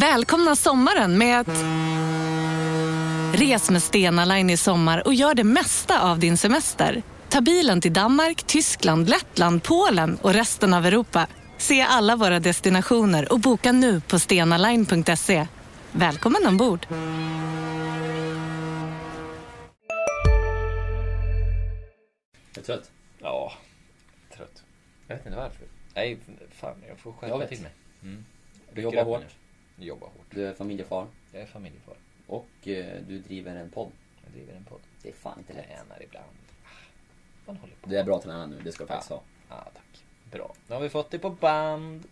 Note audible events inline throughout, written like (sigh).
Välkomna sommaren med att... Res med Stena Line i sommar och gör det mesta av din semester. Ta bilen till Danmark, Tyskland, Lettland, Polen och resten av Europa. Se alla våra destinationer och boka nu på stenaline.se. Välkommen ombord! Är du trött? Ja, trött. Jag vet inte varför. Nej, fan jag får Jag skärpa vet. till mig. Mm. Du jobbar hårt. nu. Jobbar hårt. Du är familjefar. Jag är familjefar. Och eh, du driver en podd. Jag driver en podd. Det är fan inte lätt. Tränar ibland. Ah, Man håller på. Du är bra tränare nu, det ska du faktiskt ha. Ja, tack. Bra. Nu har vi fått det på band.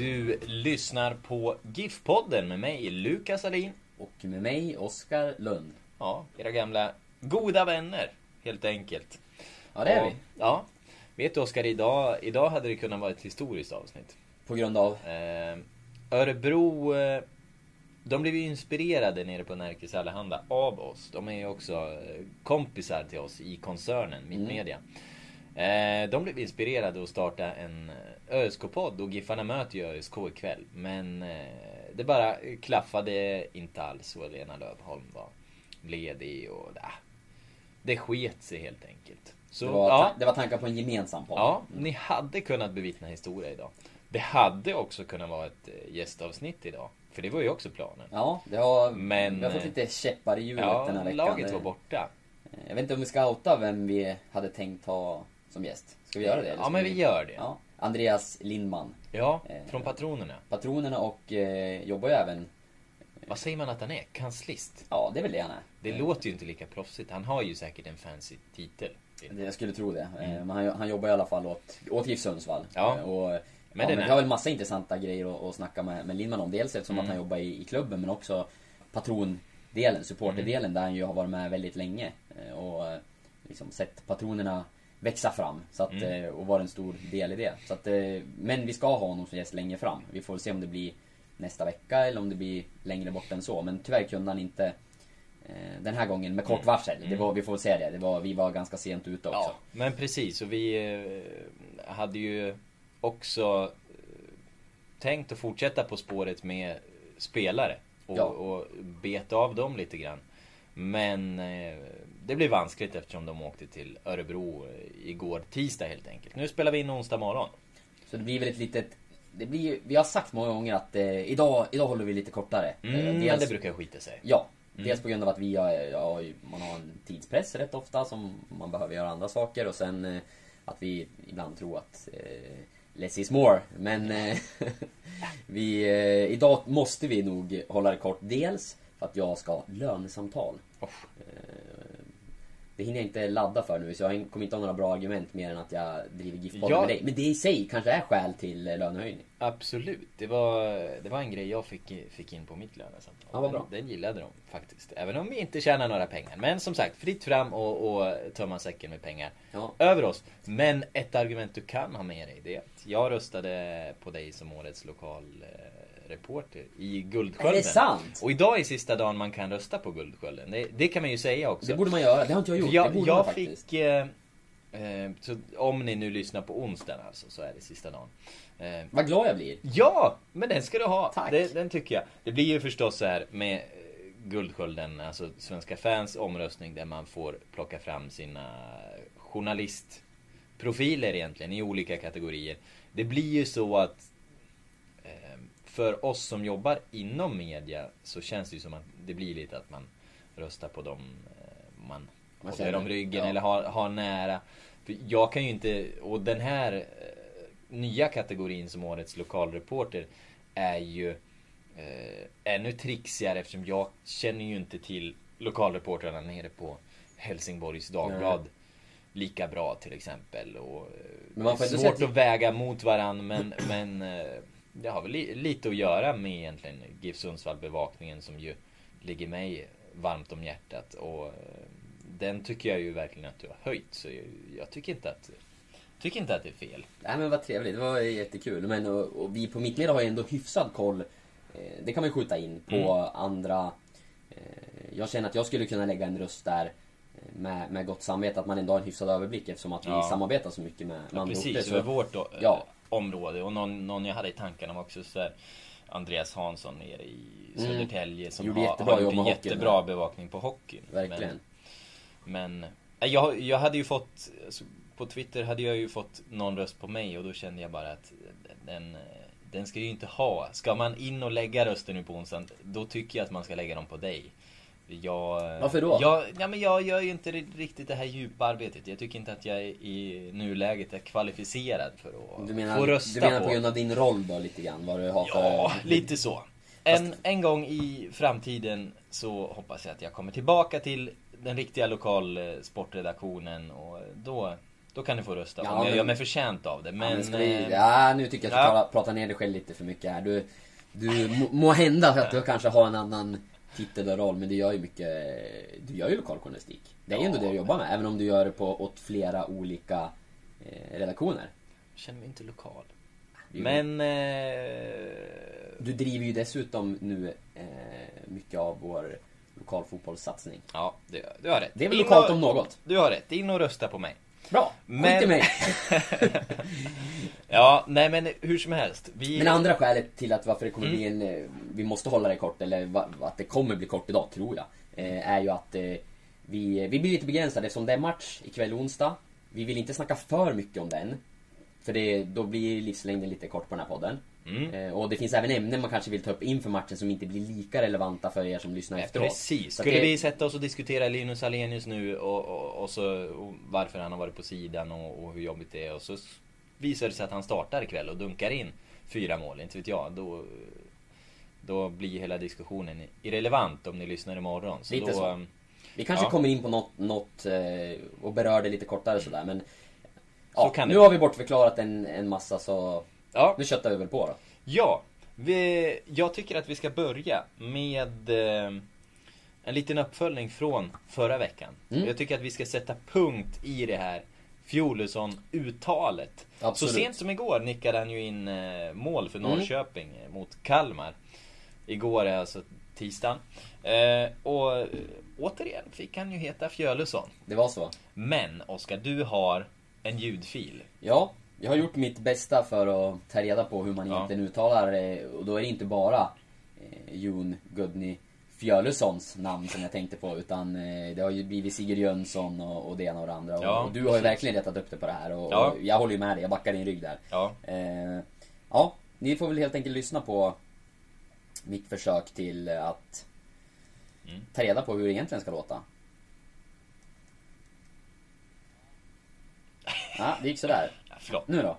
Du lyssnar på GIF-podden med mig, Lukas Alin. Och med mig, Oskar Lund. Ja, era gamla goda vänner, helt enkelt. Ja, det är Och- vi. Ja. Vet du Oskar, idag, idag hade det kunnat vara ett historiskt avsnitt. På grund av... Eh, Örebro, eh, de blev ju inspirerade nere på Närkes Allehanda av oss. De är ju också eh, kompisar till oss i koncernen Mittmedia. Eh, de blev inspirade att starta en eh, ÖSK-podd och Giffarna möter ju ÖSK ikväll. Men eh, det bara klaffade inte alls och Lena Lövholm var ledig och äh, det sket sig helt enkelt. Så, Det var, ja. det var tankar på en gemensam podd. Ja, ni hade kunnat bevittna historia idag. Det hade också kunnat vara ett eh, gästavsnitt idag. För det var ju också planen. Ja, det har, Men, vi har fått lite käppar i hjulet Ja, den här veckan. laget var borta. Jag vet inte om vi ska outa vem vi hade tänkt ha som gäst. Ska vi göra det? Ja, men vi gör det. Ja, Andreas Lindman. Ja, Eh, från patronerna. Patronerna och eh, jobbar ju även... Vad säger man att han är? Kanslist? Ja, det är väl det han är. Det Eh, låter ju inte lika proffsigt. Han har ju säkert en fancy titel. Jag skulle tro det. Eh, Men han, han jobbar i alla fall åt, åt GIF Sundsvall. Mm. Ja. Och, Men ja, men vi har väl massa intressanta grejer att, att snacka med, med Lindman om. Dels eftersom Mm. att han jobbar i, i klubben men också patrondelen, supporterdelen Mm. där han ju har varit med väldigt länge. Och liksom sett patronerna växa fram. Så att, Mm. eh, och vara en stor del i det. Så att, eh, men vi ska ha honom som gäst längre fram. Vi får se om det blir nästa vecka eller om det blir längre bort än så. Men tyvärr kunde han inte eh, den här gången med kort varsel. Det var, vi får väl säga det. det var, vi var ganska sent ute också. Mm. Ja, men precis. Och vi hade ju också tänkt att fortsätta på spåret med spelare. Och, Ja. och beta av dem lite grann. Men eh, det blev vanskligt eftersom de åkte till Örebro eh, igår tisdag helt enkelt. Nu spelar vi in onsdag morgon. Så det blir väl ett litet... Det blir, vi har sagt många gånger att eh, idag, idag håller vi lite kortare. Mm, Eh, men dels, det brukar skita sig. Ja. Dels på grund av att vi har, ja, man har en tidspress rätt ofta som man behöver göra andra saker och sen eh, att vi ibland tror att less is more. Men (laughs) vi, idag måste vi nog hålla det kort. Dels för att jag ska ha lönesamtal. Oh. Det hinner jag inte ladda för nu så jag kommer inte ha några bra argument mer än att jag driver GIF-podden Ja. med dig. Men det i sig kanske är skäl till eh, lönehöjning. Absolut. Det var, det var en grej jag fick, fick in på mitt lönesamtal. Ja, vad bra. Den, den gillade de faktiskt. Även om vi inte tjänar några pengar. Men som sagt, fritt fram och, och tömma säcken med pengar Ja. över oss. Men ett argument du kan ha med dig det är att jag röstade på dig som årets lokal eh, reporter i Guldskölden. Är det sant? Och idag är sista dagen man kan rösta på Guldskölden. Det, det kan man ju säga också. Det borde man göra. Det har inte jag gjort. För det Jag, borde man jag faktiskt. fick... Eh, eh, så om ni nu lyssnar på onsdagen alltså, så är det sista dagen. Eh, Vad glad jag blir. Ja, men den ska du ha. Tack. Det, den tycker jag. Det blir ju förstås så här med eh, Guldskölden, alltså Svenska fans omröstning där man får plocka fram sina journalistprofiler egentligen i olika kategorier. Det blir ju så att för oss som jobbar inom media så känns det ju som att det blir lite att man röstar på dem eh, man Man håller om ryggen ja. eller har, har nära. För jag kan ju inte, och den här eh, nya kategorin som årets lokalreporter är ju eh, ännu trixigare eftersom jag känner ju inte till lokalreportrarna nere på Helsingborgs Dagblad lika bra till exempel. Och, eh, Men man får det är svårt att väga mot varann men, men eh, det har väl li, lite att göra med egentligen GIF Sundsvall bevakningen som ju ligger mig varmt om hjärtat. Och eh, den tycker jag ju verkligen att du har höjt. Så jag, jag tycker inte att Tycker inte att det är fel. Nej men vad trevligt, det var jättekul. Men och, och vi på Mittmedia har ju ändå hyfsad koll. Eh, det kan man ju skjuta in på Mm. andra. Eh, jag känner att jag skulle kunna lägga en röst där. Med, med gott samvete, att man ändå har en hyfsad överblick eftersom att vi Ja. samarbetar så mycket med, med Ja, andra orter. precis, Så- över vårt då, Ja. Område. Och någon, någon jag hade i tankarna var också så här, Andreas Hansson nere i Mm. Södertälje som Gjorde har, gjort en hockeyn jättebra bevakning på hockeyn. Verkligen. Men, men nej, jag, jag hade ju fått, alltså, på Twitter hade jag ju fått någon röst på mig och då kände jag bara att den, den ska ju inte ha. Ska man in och lägga rösten nu på onsdagen, då tycker jag att man ska lägga dem på dig. Jag, Varför då? Jag, ja, men jag gör ju inte riktigt det här djupa arbetet. Jag tycker inte att jag i nuläget är kvalificerad för att Du menar, få rösta du menar på. på grund av din roll då lite grann? Vad du har för... Ja, lite så. En, en gång i framtiden så hoppas jag att jag kommer tillbaka till den riktiga lokalsportredaktionen och då, då kan du få rösta Ja, om jag gör mig förtjänt av det. Men, ja, men vi, eh, ja, nu tycker jag att du ja. pratar, pratar ner dig själv lite för mycket här. Du, du må, må hända att du kanske har en annan titel och roll, men du gör ju mycket... Du gör ju lokaljournalistik. Det är ju ändå Ja. det du jobbar med, även om du gör det på, åt flera olika eh, redaktioner. Jag känner mig inte lokal. Men... Eh, Du driver ju dessutom nu eh, mycket av vår lokalfotbollssatsning. ja, du, du har rätt. Det är väl In lokalt och- om något. Du har rätt. In och rösta på mig. Bra! Men- Skit i mig! (laughs) Ja, nej men hur som helst. Vi... Men andra skälet till att varför det kommer Mm. bli en... eh, Vi måste hålla det kort, eller att det kommer bli kort idag, tror jag. Eh, är ju att eh, vi, vi blir lite begränsade eftersom det är match ikväll onsdag. Vi vill inte snacka för mycket om den. För det, då blir livslängden lite kort på den här podden. Mm. Eh, och det finns även ämnen man kanske vill ta upp inför matchen som inte blir lika relevanta för er som lyssnar Nej, efteråt. Precis. Så Skulle det- vi sätta oss och diskutera Linus Alenius nu och, och, och så och varför han har varit på sidan och, hur jobbigt det är och så visar det sig att han startar ikväll och dunkar in fyra mål, inte vet jag. Då, då blir hela diskussionen irrelevant om ni lyssnar imorgon. Så Lite då, så. ehm, Vi kanske Ja. kommer in på något, något eh, och berör det lite kortare sådär men... Så Ja, nu har vi bortförklarat en, en massa så... Ja, Nu köttar vi väl på då. ja vi, jag tycker att vi ska börja med eh, en liten uppföljning från förra veckan. Mm. Jag tycker att vi ska sätta punkt i det här Fjolesson-uttalet. Så sent som igår nickade han ju in eh, mål för Mm. Norrköping eh, mot Kalmar. Igår är alltså tisdagen. Eh, och eh, återigen fick han ju heta Fjölesson. Det var så. Men Oskar, du har en ljudfil. Ja, jag har gjort mitt bästa för att ta reda på hur man Ja. egentligen uttalar det. Och då är det inte bara eh, Jon Gudny Fjölössons namn som jag tänkte på. Utan eh, det har ju blivit Sigurd Jönsson och, och det ena och det andra. Ja, och, och du har ju verkligen rättat upp det på det här. Och, Ja. och jag håller ju med dig, jag backar din rygg där. Ja, Eh, ja, ni får väl helt enkelt lyssna på mitt försök till att Mm. ta reda på hur det egentligen ska låta. (laughs) Ja, det gick sådär. Ja förlåt. Nu då?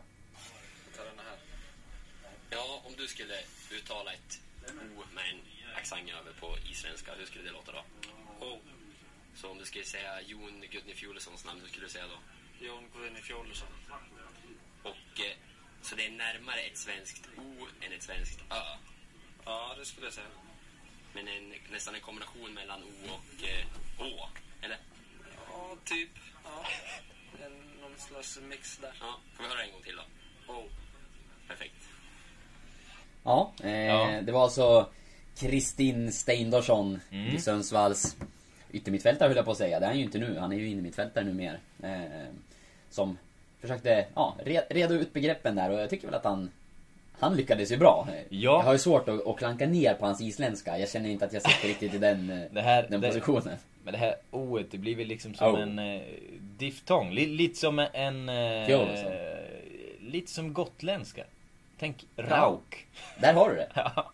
Ja, om du skulle uttala ett O med en accent över på isländska, hur skulle det låta då? O. Så om du skulle säga Jon Gudny Fjolessons namn, hur skulle du säga då? Jon Gudny Fjolesson. Och eh, så det är närmare ett svenskt O än ett svenskt Ö. Ja, det skulle jag säga. Men en, nästan en kombination mellan O och eh, Å. Eller? Ja, typ. Ja. En, någon slags mix där. Ja, får vi höra en gång till då? O. Perfekt. Ja, eh, Ja. det var alltså Kristin Steindorsson Mm. i Sundsvalls yttermittfältare höll jag på att säga. Det är han ju inte nu, han är ju innermittfältare nu mer. Eh, som försökte ja, re- reda ut begreppen där och jag tycker väl att han han lyckades ju bra. Ja. Jag har ju svårt att, att klanka ner på hans isländska. Jag känner inte att jag sitter riktigt i den, eh, Det här, den det, positionen. Men det här O det blir väl liksom som O. en eh, diftong. Li, lite som en... Eh, Fjolesson. lite som gotländska. Tänk rauk. Där har du det. (laughs) Ja.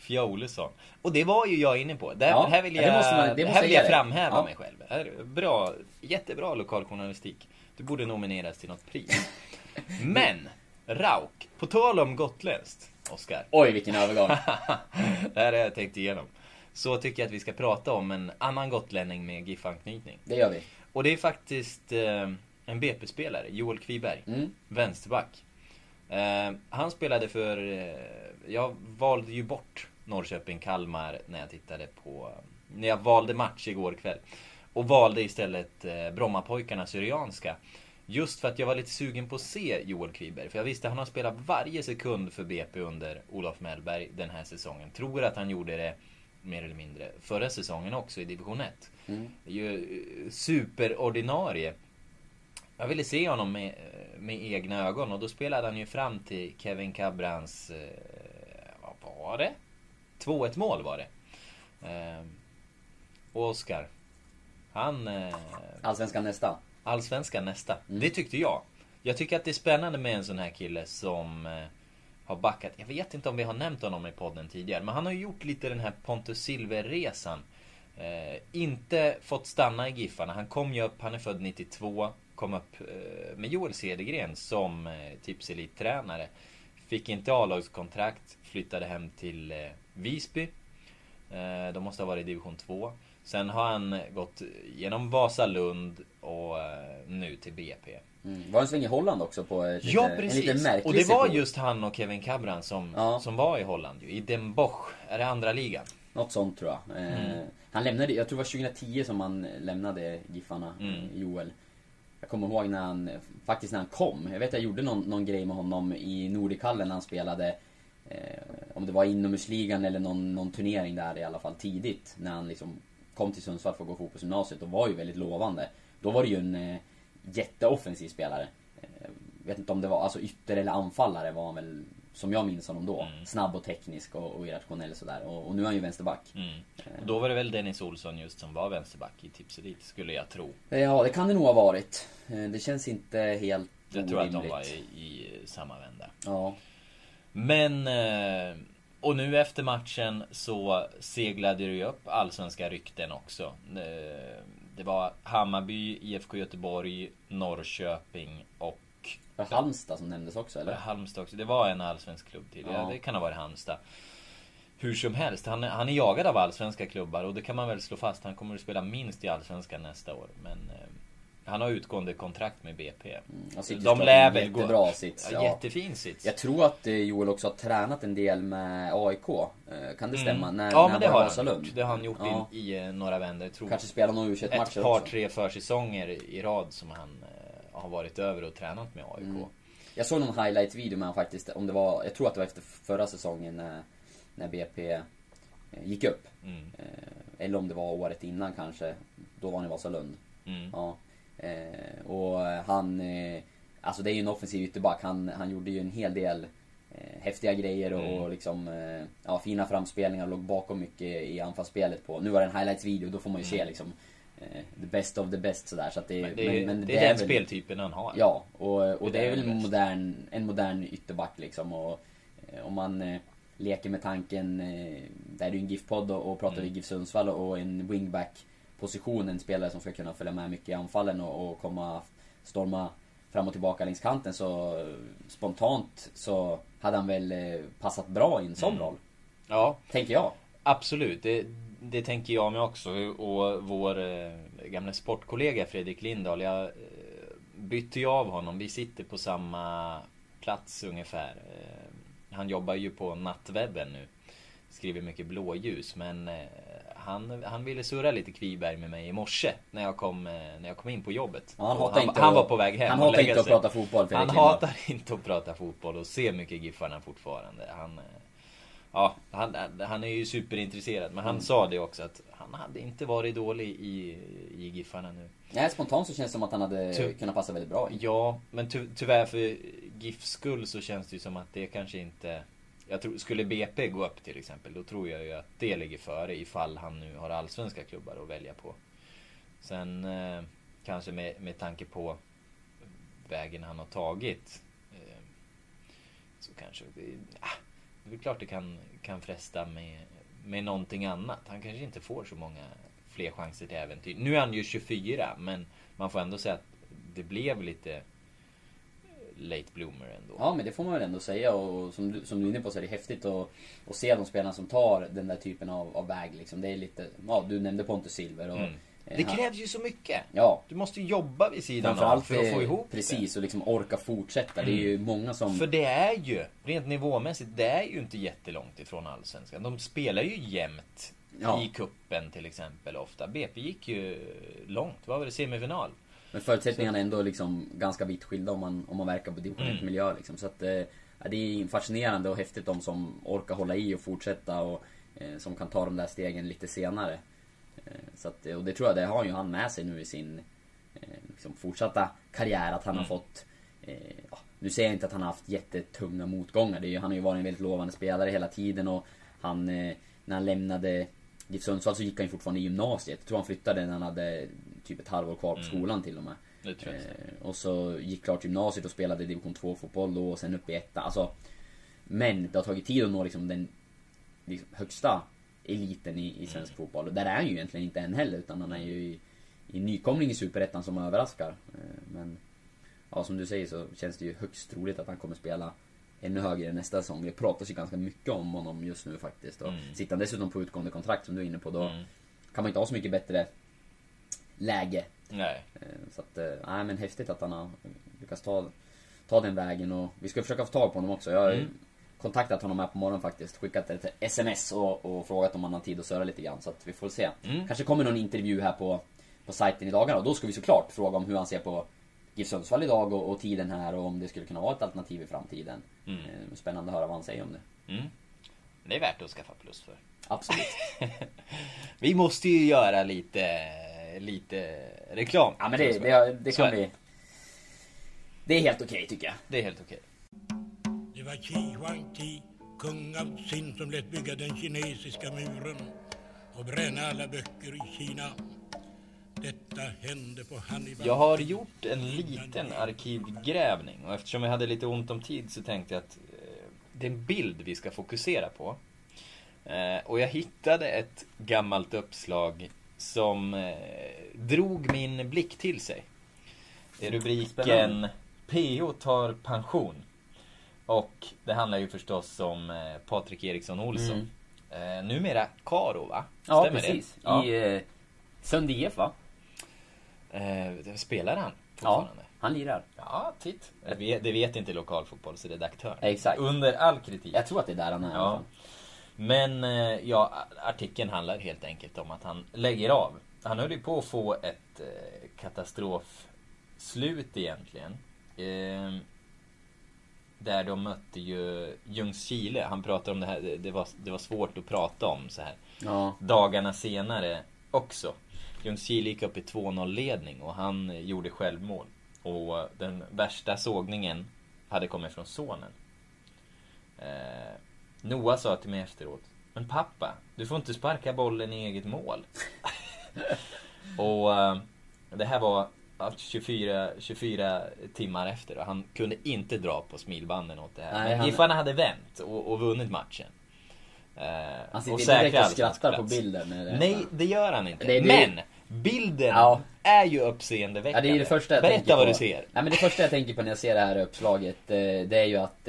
Fjolesson. Och det var ju jag inne på. Där, Ja, här vill ja, jag, det måste man- det måste här vill jag jag framhäva Ja. mig själv. Här Bra, jättebra lokaljournalistik. Du borde nomineras till något pris. (laughs) Men, Rauk. På tal om gotländskt, Oskar. Oj, vilken övergång. (laughs) det här har jag tänkt igenom. Så tycker jag att vi ska prata om en annan gotlänning med GIF-anknytning. Det gör vi. Och det är faktiskt eh, en BP-spelare, Joel Kviberg. Mm. Vänsterback. Eh, han spelade för... Eh, jag valde ju bort Norrköping-Kalmar när jag tittade på... När jag valde match igår kväll. Och valde istället eh, Brommapojkarna Syrianska. Just för att jag var lite sugen på att se Joel Kviberg. För jag visste att han har spelat varje sekund för BP under Olof Mellberg den här säsongen. Tror att han gjorde det mer eller mindre förra säsongen också i division 1. Mm. Det är ju eh, superordinarie. Jag ville se honom med, med egna ögon och då spelade han ju fram till Kevin Cabrans, eh, vad var det? 2-1 mål var det. Eh, och Oskar, han... Eh, Allsvenskan nästa. Allsvenskan nästa. Mm. Det tyckte jag. Jag tycker att det är spännande med en sån här kille som eh, har backat. Jag vet inte om vi har nämnt honom i podden tidigare. Men han har ju gjort lite den här Pontus Silver-resan. Eh, inte fått stanna i Giffarna. Han kom ju upp, han är född 92. Kom upp eh, med Joel Cedergren som eh, tipselittränare. Fick inte A-lagskontrakt. Flyttade hem till eh, Visby. Eh, de måste ha varit i division 2. Sen har han gått genom Vasalund och eh, nu till BP. Mm. Var en sväng i Holland också på ett Ja lite, en lite precis! märklig Och det var just han och Kevin Cabran som, Ja. som var i Holland ju. I Den Bosch. Är det andra ligan? Något sånt tror jag. Eh, Mm. Han lämnade, jag tror det var 2010 som han lämnade Giffarna, Mm. eh, Joel. Jag kommer ihåg när han, faktiskt när han kom. Jag vet jag gjorde någon, någon grej med honom i Nordikallen när han spelade. Eh, om det var inomhusligan eller någon, någon turnering där i alla fall tidigt. När han liksom kom till Sundsvall för att gå fotbollsgymnasiet och var ju väldigt lovande. Då var det ju en eh, jätteoffensiv spelare. Eh, vet inte om det var, alltså ytter eller anfallare var han väl, som jag minns honom då. Mm. Snabb och teknisk och, och irrationell sådär. Och, och nu är han ju vänsterback. Mm. Och då var det väl Dennis Olsson just som var vänsterback i Tipselit, skulle jag tro. Ja, det kan det nog ha varit. Eh, Det känns inte helt Jag tror att de orimligt. var i, i samma vända. Ja. Men... eh, Och nu efter matchen så seglade det ju upp allsvenska rykten också. Det var Hammarby, IFK Göteborg, Norrköping och Var Halmstad som nämndes också eller? Halmstad också. Det var en allsvensk klubb till. Ja. Det kan ha varit Halmstad. Hur som helst, han, är- han är jagad av allsvenska klubbar och det kan man väl slå fast. Han kommer att spela minst i allsvenskan nästa år. Men eh, han har utgående kontrakt med BP. Sitter De lär väl gå... jättebra sits. Ja. Jättefin sits. Jag tror att eh, Joel också har tränat en del med AIK. Eh, Kan det stämma? Mm. När, ja när men det har han gjort. Det har han gjort Ja. i, i eh, några vändor. Tror Kanske spelar någon u ett matcher par, också. tre försäsonger i rad som han eh, har varit över och tränat med AIK. Mm. Jag såg någon highlight-video med han faktiskt, om det var, jag tror att det var efter förra säsongen när, när BP gick upp. Mm. Eh, Eller om det var året innan kanske. Då var han i Vasalund. Mm. Ja. Eh, och han, eh, alltså det är ju en offensiv ytterback. Han, han gjorde ju en hel del eh, häftiga grejer och, Mm. liksom, eh, ja, fina framspelningar. Låg bakom mycket i anfallsspelet på. Nu var det en highlights-video, då får man ju se liksom eh, the best of the best sådär. Så att det, Mm. Men det, är- men- men det är den väl- speltypen han har. Ja, och, och Det det, är är väl det modern, en modern ytterback liksom. Och, eh, om man eh, leker med tanken, eh, där är det ju en GIF-podd och, och pratar Mm. i GIF Sundsvall och en wingback position, en spelare som ska kunna följa med mycket i anfallen och, och komma, storma fram och tillbaka längs kanten så spontant så hade han väl eh, passat bra i en sån Mm. roll. ja. Tänker jag. Absolut, det, det tänker jag mig också. Och vår eh, gamla sportkollega Fredrik Lindahl, jag eh, bytte ju av honom. Vi sitter på samma plats ungefär. Eh, han jobbar ju på Nattwebben nu. Skriver mycket blåljus. Men eh, han, han ville surra lite Kviberg med mig i morse när jag kom, eh, när jag kom in på jobbet. Ja, han hatar han, inte han att- var på väg hem Han hatar inte att prata fotboll Fredrik Han hatar inte att prata fotboll och ser mycket Giffarna fortfarande. Han, eh, ja, han, han är ju superintresserad. Men han Mm. sa det också att han hade inte varit dålig i, i Giffarna nu. Nej, spontant så känns det som att han hade Ty- kunnat passa väldigt bra i. Ja, men ty, tyvärr för GIFs skull så känns det ju som att det kanske inte... Jag tror, skulle BP gå upp till exempel, då tror jag ju att det ligger före ifall han nu har allsvenska klubbar att välja på. Sen eh, kanske med, med tanke på vägen han har tagit. Eh, så kanske det, ah, det är väl klart det kan, kan fresta med, med någonting annat. Han kanske inte får så många fler chanser till äventyr. Nu är han ju 24 men man får ändå säga att det blev lite late bloomer ändå. Ja men det får man väl ändå säga och som du, som du är inne på så är det häftigt att, att se de spelarna som tar den där typen av, av väg liksom. Det är lite, ja du nämnde Pontus Silver och... Mm. eh, Det krävs ju så mycket. Ja. Du måste jobba vid sidan av för att få eh, ihop Precis och liksom orka fortsätta. Det är ju många som... det. För det är ju, rent nivåmässigt, det är ju inte jättelångt ifrån Allsvenskan. De spelar ju jämnt Ja. I kuppen till exempel ofta. BP gick ju långt. Vad var det? Semifinal? Men förutsättningarna är ändå liksom ganska vitt skilda om man, om man verkar på division Mm. 1-miljö liksom. Så att, eh, ja, det är fascinerande och häftigt de som orkar hålla i och fortsätta och eh, som kan ta de där stegen lite senare. Eh, så att, och det tror jag, det har ju han med sig nu i sin eh, liksom fortsatta karriär att han Mm. har fått eh, ja, Nu säger jag inte att han har haft jättetunga motgångar. Det är ju, han har ju varit en väldigt lovande spelare hela tiden och han eh, När han lämnade GIF Sundsvall så gick han ju fortfarande i gymnasiet. Jag tror han flyttade när han hade typ ett halvår kvar på skolan till och med. Det tror jag. Eh, och så gick klart gymnasiet och spelade division 2 fotboll då och sen upp i etta. Alltså, men det har tagit tid att nå liksom den liksom, högsta eliten i, i svensk fotboll. Och där är han ju egentligen inte än heller utan han är ju i, i nykomling i superettan som överraskar. Eh, men ja, som du säger så känns det ju högst troligt att han kommer spela ännu högre nästa säsong. Det pratas ju ganska mycket om honom just nu faktiskt. Och Mm. sitter han dessutom på utgående kontrakt som du är inne på då Mm. kan man inte ha så mycket bättre läge Nej. Eh, Så att, eh, nej men häftigt att han har lyckats ta, ta den vägen och vi ska försöka få tag på honom också. Jag har Mm. kontaktat honom här på morgonen faktiskt. Skickat ett sms och, och frågat om han har tid att söra lite grann så att vi får se. Mm. Kanske kommer någon intervju här på, på sajten i dagarna och då ska vi såklart fråga om hur han ser på GIF Sundsvall idag och, och tiden här och om det skulle kunna vara ett alternativ i framtiden. Mm. Eh, Spännande att höra vad han säger om det. Mm. Det är värt att skaffa plus för. Absolut. (laughs) Vi måste ju göra lite, lite reklam. Ja men det, det, det kan är bli... Det är helt okej tycker jag. Det är helt okej. Det var Qi Huangti, kung av Qin, som lät bygga den kinesiska muren och bränna alla böcker i Kina. Detta hände på Hannibal. Jag har gjort en liten arkivgrävning och eftersom jag hade lite ont om tid så tänkte jag att eh, det är en bild vi ska fokusera på. Eh, och jag hittade ett gammalt uppslag som eh, drog min blick till sig. Det är rubriken Spännande. PO tar pension. Och det handlar ju förstås om eh, Patrik Eriksson Olsson. Eh, numera Karo va? Ja Stämmer precis. Det? Ja. I eh, Sund IF va? Eh, spelar han Ja, fortfarande? han lirar. Ja, titt. Det vet, det vet inte lokalfotbollsredaktören. Exakt. Under all kritik. Jag tror att det är där han är Ja. Men eh, ja, artikeln handlar helt enkelt om att han lägger av. Han höll ju på att få ett eh, katastrofslut egentligen. Eh, där de mötte ju Ljungskile. Han pratar om det här, det- var, det var svårt att prata om så här. Ja. Dagarna senare också. Ljungskile gick upp i 2-0 ledning och han gjorde självmål. Och den värsta sågningen hade kommit från sonen. Eh, Noah sa till mig efteråt. Men pappa, du får inte sparka bollen i eget mål. (laughs) och eh, det här var ja, 24, 24 timmar efter och han kunde inte dra på smilbanden åt det här. Nej, Men han- hade vänt och, och vunnit matchen. Eh, Han sitter och inte direkt och skrattar på bilden. Det Nej, det gör han inte. Det- det- Men! Bilden Ja. är ju Ja, uppseendeväckande. det är det första jag Berätta tänker på. vad du ser. Nej, men det första jag tänker på när jag ser det här uppslaget, eh, det är ju att...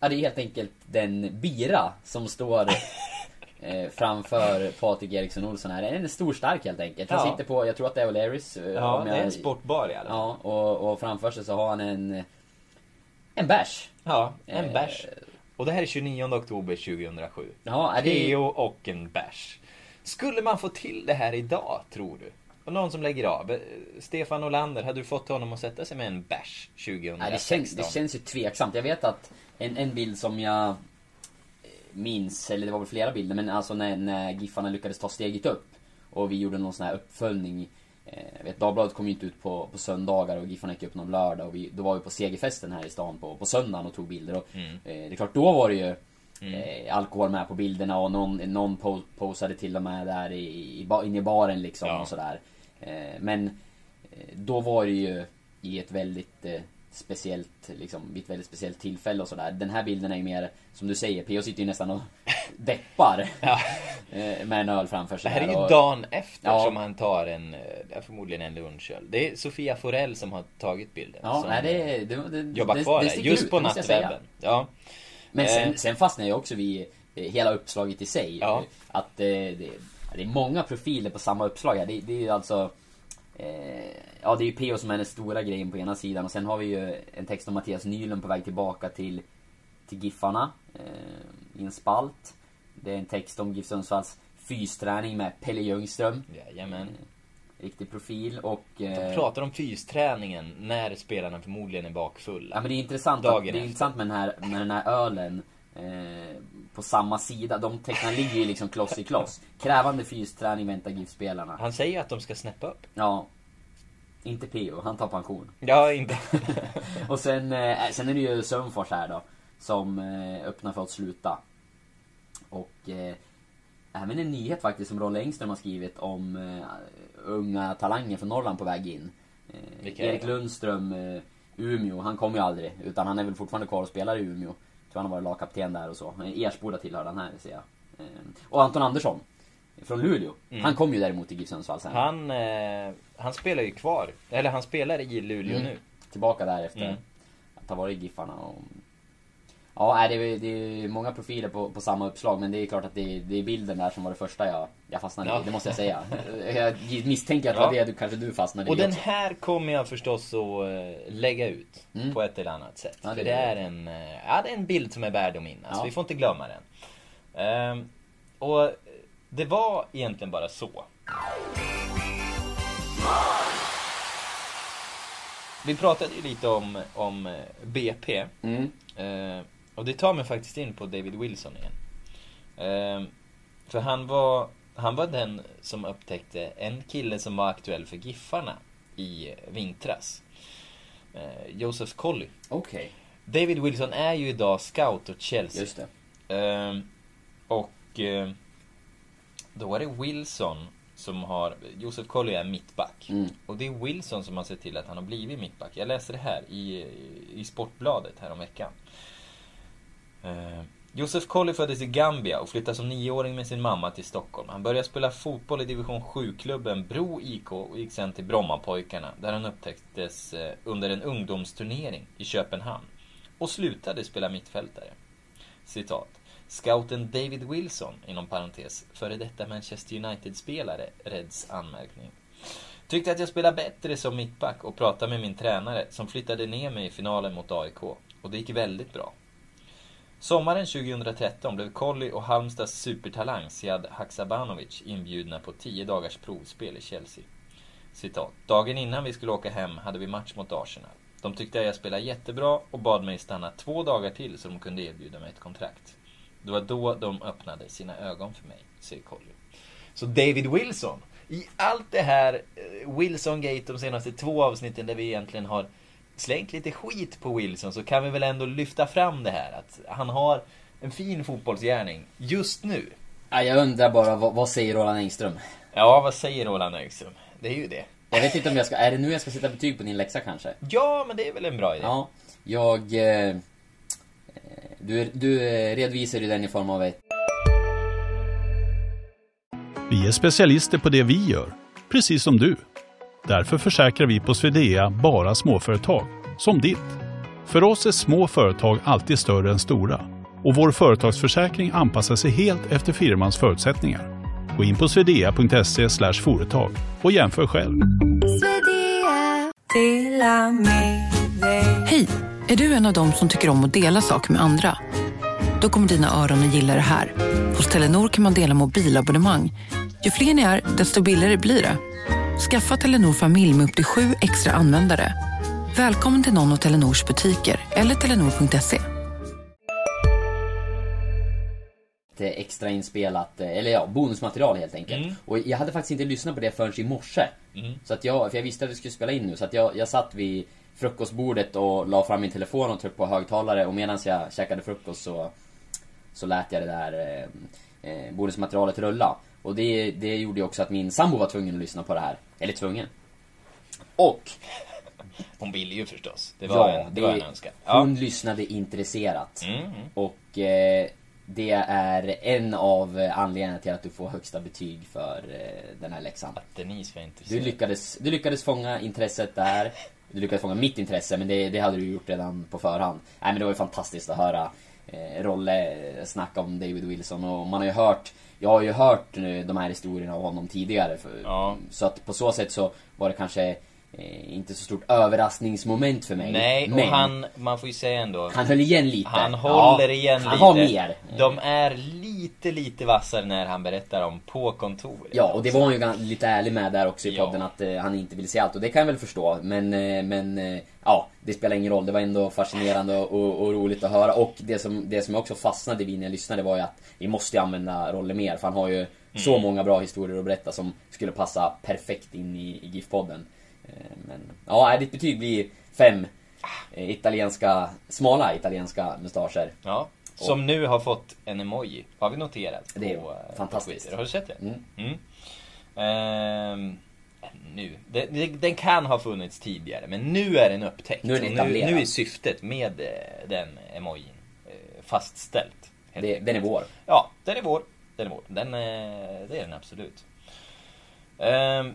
Ja, det är helt enkelt den bira som står (laughs) eh, framför Patrik Eriksson Olsson här. En stor stark helt enkelt. Han Ja. sitter på, jag tror att det är O'Learys. eh, Ja, det är en sportbar i alla fall. Ja, och, och framför sig så har han en... En bärs. Ja, en Eh, bärs. Och det här är 29 oktober 2007. Ja, är det... PO och en bärs. Skulle man få till det här idag, tror du? Och någon som lägger av. Eh, Stefan Olander, hade du fått honom att sätta sig med en bärs 2016? Nej, det, känns, det känns ju tveksamt. Jag vet att en, en bild som jag eh, minns, eller det var väl flera bilder, men alltså när, när Giffarna lyckades ta steget upp och vi gjorde någon sån här uppföljning. Eh, vet, Dagbladet kom ju inte ut på, på söndagar och Giffarna gick upp någon lördag och vi, då var vi på segerfesten här i stan på, på söndagen och tog bilder. Och, Mm. eh, det är klart, då var det ju eh, alkohol med på bilderna och någon, någon po- posade till och med där i, i, inne i baren liksom Ja. och sådär. Eh, men eh, då var det ju i ett väldigt eh, speciellt, liksom, vid ett väldigt speciellt tillfälle och sådär. Den här bilden är ju mer, som du säger, P.O. sitter ju nästan och (laughs) deppar. Ja. (laughs) eh, med en öl framför Det sig. här är ju och, dagen efter Ja. som han tar en, eh, förmodligen en lunchöl. Det är Sofia Forell som har tagit bilden. Ja, som nej, det, det, det, jobbar det, kvar det sticker Just ut, på det nattwebben. Ja. Men sen, Eh. sen fastnar jag också vid eh, hela uppslaget i sig. Ja. Att eh, det, det är många profiler på samma uppslag här. Det, det är ju alltså... Eh, ja, det är ju P.O. som är den stora grejen på ena sidan och sen har vi ju en text om Mattias Nylund på väg tillbaka till, till Giffarna. Eh, I en spalt. Det är en text om GIF Sundsvalls fysträning med Pelle Ljungström. Jajamän. Riktig profil och... De eh, pratar om fysträningen när spelarna förmodligen är bakfulla. Ja men det är intressant, att, det är intressant med den här, med den här ölen eh, på samma sida. De tecknen ligger ju liksom kloss i kloss. Krävande fysträning väntar GIF-spelarna. Han säger att de ska snäppa upp. Ja. Inte PO, han tar pension. Ja, inte. (laughs) Och sen, eh, sen är det ju Sundfors här då. Som eh, öppnar för att sluta. Och eh, även en nyhet faktiskt som Rolle Engström har skrivit om eh, unga talanger från Norrland på väg in. Eh, Erik? Lundström, eh, Umeå, han kommer ju aldrig. Utan han är väl fortfarande kvar och spelar i Umeå. Tror han har varit lagkapten där och så. Ersboda tillhör han här ser jag. Eh, och Anton Andersson. Från Luleå. Han kom ju däremot till GIF Sundsvall sen. Han, eh, han spelar ju kvar. Eller han spelar i Luleå Mm. nu. Tillbaka där efter Mm. att ha varit i Giffarna och... Ja, det är, det är många profiler på, på samma uppslag men det är klart att det är, det är bilden där som var det första jag, jag fastnade Ja. i, det måste jag säga. (laughs) Jag misstänker att det var Ja. det du, kanske du fastnade Och i den också. här kommer jag förstås att eh, lägga ut Mm. på ett eller annat sätt. Ja, det För det är en, eh, ja, det är en bild som är värd att minnas. Ja. Vi får inte glömma den. Ehm, och det var egentligen bara så. Vi pratade ju lite om, om eh, BP. Mm. Eh, och det tar mig faktiskt in på David Wilson igen. Eh, för han var, han var den som upptäckte en kille som var aktuell för Giffarna i vintras. Eh, Joseph Colley. Okej, David Wilson är ju idag scout åt Chelsea. just det. Ehm, och eh, då är det Wilson som har, Josef Colley är mittback. Mm. Och det är Wilson som har sett till att han har blivit mittback. Jag läste det här i, i Sportbladet häromveckan. Eh, Josef Colley föddes i Gambia och flyttade som nioåring med sin mamma till Stockholm. Han började spela fotboll i division 7-klubben Bro IK och gick sen till Brommapojkarna där han upptäcktes eh, under en ungdomsturnering i Köpenhamn. Och slutade spela mittfältare. Citat. Scouten David Wilson, inom parentes, före detta Manchester United-spelare, Reds anmärkning. Tyckte att jag spelade bättre som mittback och pratade med min tränare som flyttade ner mig i finalen mot AIK. Och det gick väldigt bra. Sommaren 2013 blev Colli och Halmstads supertalang Siad Haksabanovic inbjudna på 10 dagars provspel i Chelsea. Citat. Dagen innan vi skulle åka hem hade vi match mot Arsenal. De tyckte att jag spelade jättebra och bad mig stanna två dagar till så de kunde erbjuda mig ett kontrakt. Det var då de öppnade sina ögon för mig, säger Colley. Så David Wilson, i allt det här eh, Wilson-gate de senaste två avsnitten där vi egentligen har slängt lite skit på Wilson så kan vi väl ändå lyfta fram det här att han har en fin fotbollsgärning just nu. Ja, jag undrar bara, vad, vad säger Roland Engström? Ja, vad säger Roland Ekström? Det är ju det. Jag vet inte om jag ska, är det nu jag ska sätta betyg på din läxa kanske? Ja, men det är väl en bra idé. Ja, jag... Eh, du, du redovisar ju den i form av ett Vi är specialister på det vi gör, precis som du. Därför försäkrar vi på Swedea bara småföretag, som ditt. För oss är små företag alltid större än stora och vår företagsförsäkring anpassar sig helt efter firmans förutsättningar. Gå in på swedea.se företag och jämför själv. Hej! Är du en av dem som tycker om att dela saker med andra? Då kommer dina öron att gilla det här. Hos Telenor kan man dela mobilabonnemang. Ju fler ni är, desto billigare blir det. Skaffa Telenor familj med upp till sju extra användare. Välkommen till någon av Telenors butiker eller telenor.se. eh, extra inspelat, eh, eller ja, bonusmaterial helt enkelt. Mm. Och jag hade faktiskt inte lyssnat på det förrän i morse. Så att jag, för jag visste att vi skulle spela in nu, så att jag, jag satt vid frukostbordet och la fram min telefon och tryckte på högtalare och medan jag käkade frukost så, så lät jag det där eh, eh, bonusmaterialet rulla. Och det, det gjorde ju också att min sambo var tvungen att lyssna på det här. Eller tvungen. Och Hon ville ju förstås. Det var, en, det var en önskan. hon Ja. lyssnade intresserat. Mm. Och eh, det är en av anledningarna till att du får högsta betyg för eh, den här läxan. Denise var Du intresserad. lyckades, du lyckades fånga intresset där. Du lyckades fånga mitt intresse, men det, det hade du gjort redan på förhand. Nej men det var ju fantastiskt att höra Rolle snacka om David Wilson och man har ju hört Jag har ju hört eh, de här historierna av honom tidigare. För, Ja. Så att på så sätt så var det kanske eh, inte så stort överraskningsmoment för mig. Nej, och Men han, man får ju säga ändå. han höll igen lite. Han håller igen han lite. har mer. De är lite, lite vassare när han berättar om på kontoret. Ja, och det var han ju lite ärlig med där också i Ja. podden att eh, han inte vill se allt och det kan jag väl förstå. Men, eh, men eh, ja, det spelar ingen roll. Det var ändå fascinerande och, och, och roligt att höra. Och det som, det som jag också fastnade vid när jag lyssnade var ju att vi måste ju använda Rolle mer. För han har ju så många bra historier att berätta som skulle passa perfekt in i, i GIF-podden. Eh, men ja, ditt betyg blir fem eh, italienska, smala italienska mustascher. Ja. Som nu har fått en emoji. Har vi noterat. Det är på, eh, fantastiskt. På har du sett det? Mm. Mm. Ehm, nu. Den, den, kan ha funnits tidigare, men nu är den upptäckt. Nu är den Och etablerad. nu är syftet med den emojin fastställt. Det, den är vår. Ja, den är vår. Den är vår. Den det är den absolut. Ehm,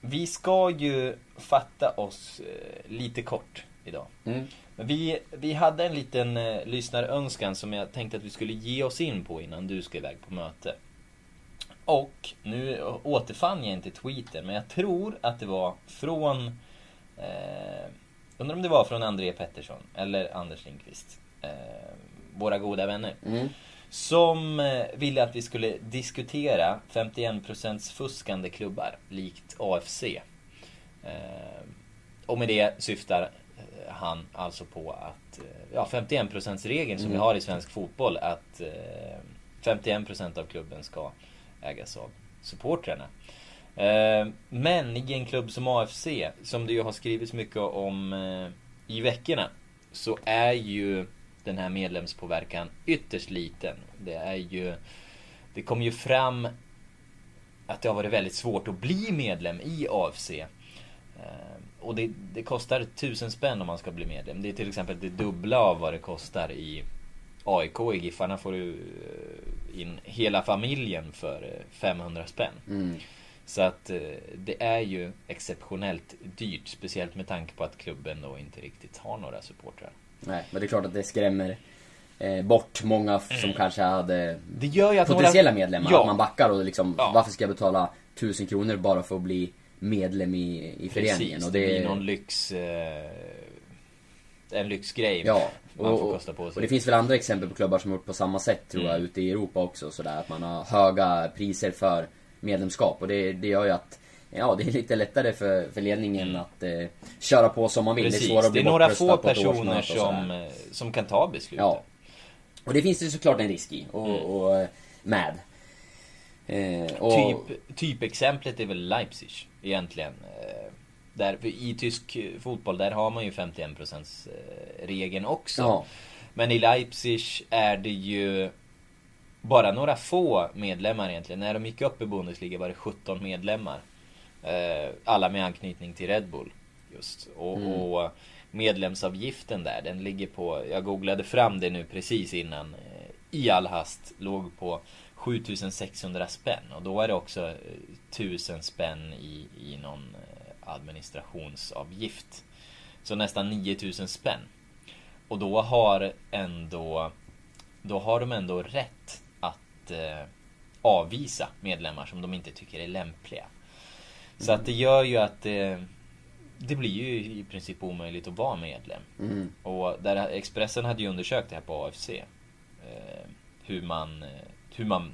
vi ska ju fatta oss eh, lite kort idag. Mm. Men vi, vi hade en liten eh, lyssnarönskan som jag tänkte att vi skulle ge oss in på innan du ska iväg på möte. Och nu återfann jag inte tweeten, men jag tror att det var från... Eh, undrar om det var från André Pettersson eller Anders Lindqvist. Eh, våra goda vänner. Mm. Som eh, ville att vi skulle diskutera 51% fuskande klubbar, likt AFC. Eh, och med det syftar eh, han alltså på att, eh, ja 51% regeln som vi har i svensk fotboll, att eh, 51% av klubben ska ägas av supportrarna. Men i en klubb som AFC, som det ju har skrivits mycket om i veckorna, så är ju den här medlemspåverkan ytterst liten. Det är ju Det kom ju fram att det har varit väldigt svårt att bli medlem i AFC. Eh, Och det, det kostar tusen spänn om man ska bli medlem. Det är till exempel det dubbla av vad det kostar i AIK. I Giffarna får du eh, in hela familjen för eh, 500 spänn. Mm. Så att eh, det är ju exceptionellt dyrt. Speciellt med tanke på att klubben då inte riktigt har några supportrar. Nej, men det är klart att det skrämmer eh, bort många som kanske hade potentiella några... medlemmar. Ja. Att man backar och liksom, Ja. varför ska jag betala tusen kronor bara för att bli medlem i, i föreningen? Precis, och det det, blir någon lyx... Eh, en lyxgrej. Ja, man och, får och, kosta på och sig. det finns väl andra exempel på klubbar som har gjort på samma sätt tror jag Mm. ute i Europa också sådär att man har höga priser för medlemskap och det, det gör ju att Ja, det är lite lättare för, för ledningen att eh, köra på som man vill. Mm. Precis, det är svårare att det bli är några få personer och som, eh, som kan ta besluten. Ja. Och det finns det såklart en risk i och, Mm. och eh, med. Eh, och, Typ, typexemplet är väl Leipzig egentligen. Eh, Där, I tysk fotboll där har man ju 51% eh, regeln också. Ja. Men i Leipzig är det ju bara några få medlemmar egentligen. När de gick upp i Bundesliga var det 17 medlemmar. Eh, Alla med anknytning till Red Bull. Just. Och, Mm. och medlemsavgiften där, den ligger på, jag googlade fram det nu precis innan. I all hast låg på 7600 spänn. Och då är det också eh, 1000 spänn i, i någon eh, administrationsavgift. Så nästan 9000 spänn. Och då har ändå Då har de ändå rätt att eh, avvisa medlemmar som de inte tycker är lämpliga. Så att det gör ju att eh, det blir ju i princip omöjligt att vara medlem. Mm. Och där Expressen hade ju undersökt det här på AFC. Eh, hur man eh, hur man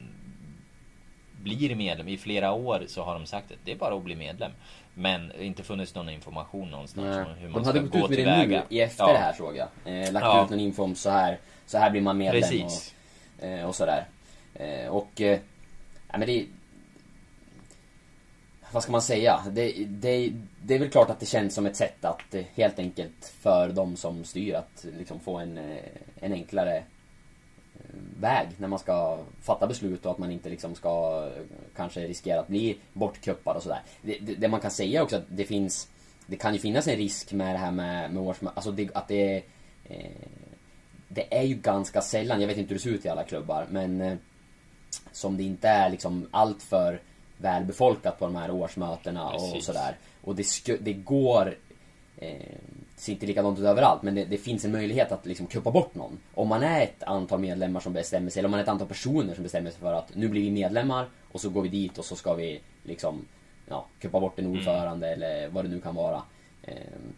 blir medlem. I flera år så har de sagt att det är bara att bli medlem. Men inte funnits någon information någonstans Nej. om hur man De hade ska gått gå ut med det tillväga. nu i efter Ja. det här såg jag. Eh, lagt Ja. ut någon info om så här, så här blir man medlem Precis. och, eh, och sådär. Eh, och, eh, ja men det... Vad ska man säga? Det, det, det är väl klart att det känns som ett sätt att eh, helt enkelt för de som styr att liksom få en, eh, en enklare väg när man ska fatta beslut och att man inte liksom ska kanske riskera att bli bortkuppad och sådär. Det, det, det man kan säga också att det finns det kan ju finnas en risk med det här med, med årsmö- Alltså det, att det är... Eh, det är ju ganska sällan, jag vet inte hur det ser ut i alla klubbar, men eh, som det inte är liksom allt för välbefolkat på de här årsmötena och Precis. sådär. Och det, sku, det går... Eh, ser inte likadant ut överallt, men det, det finns en möjlighet att liksom kuppa bort någon. Om man är ett antal medlemmar som bestämmer sig, eller om man är ett antal personer som bestämmer sig för att nu blir vi medlemmar och så går vi dit och så ska vi liksom ja, kuppa bort en ordförande eller vad det nu kan vara. Ehm,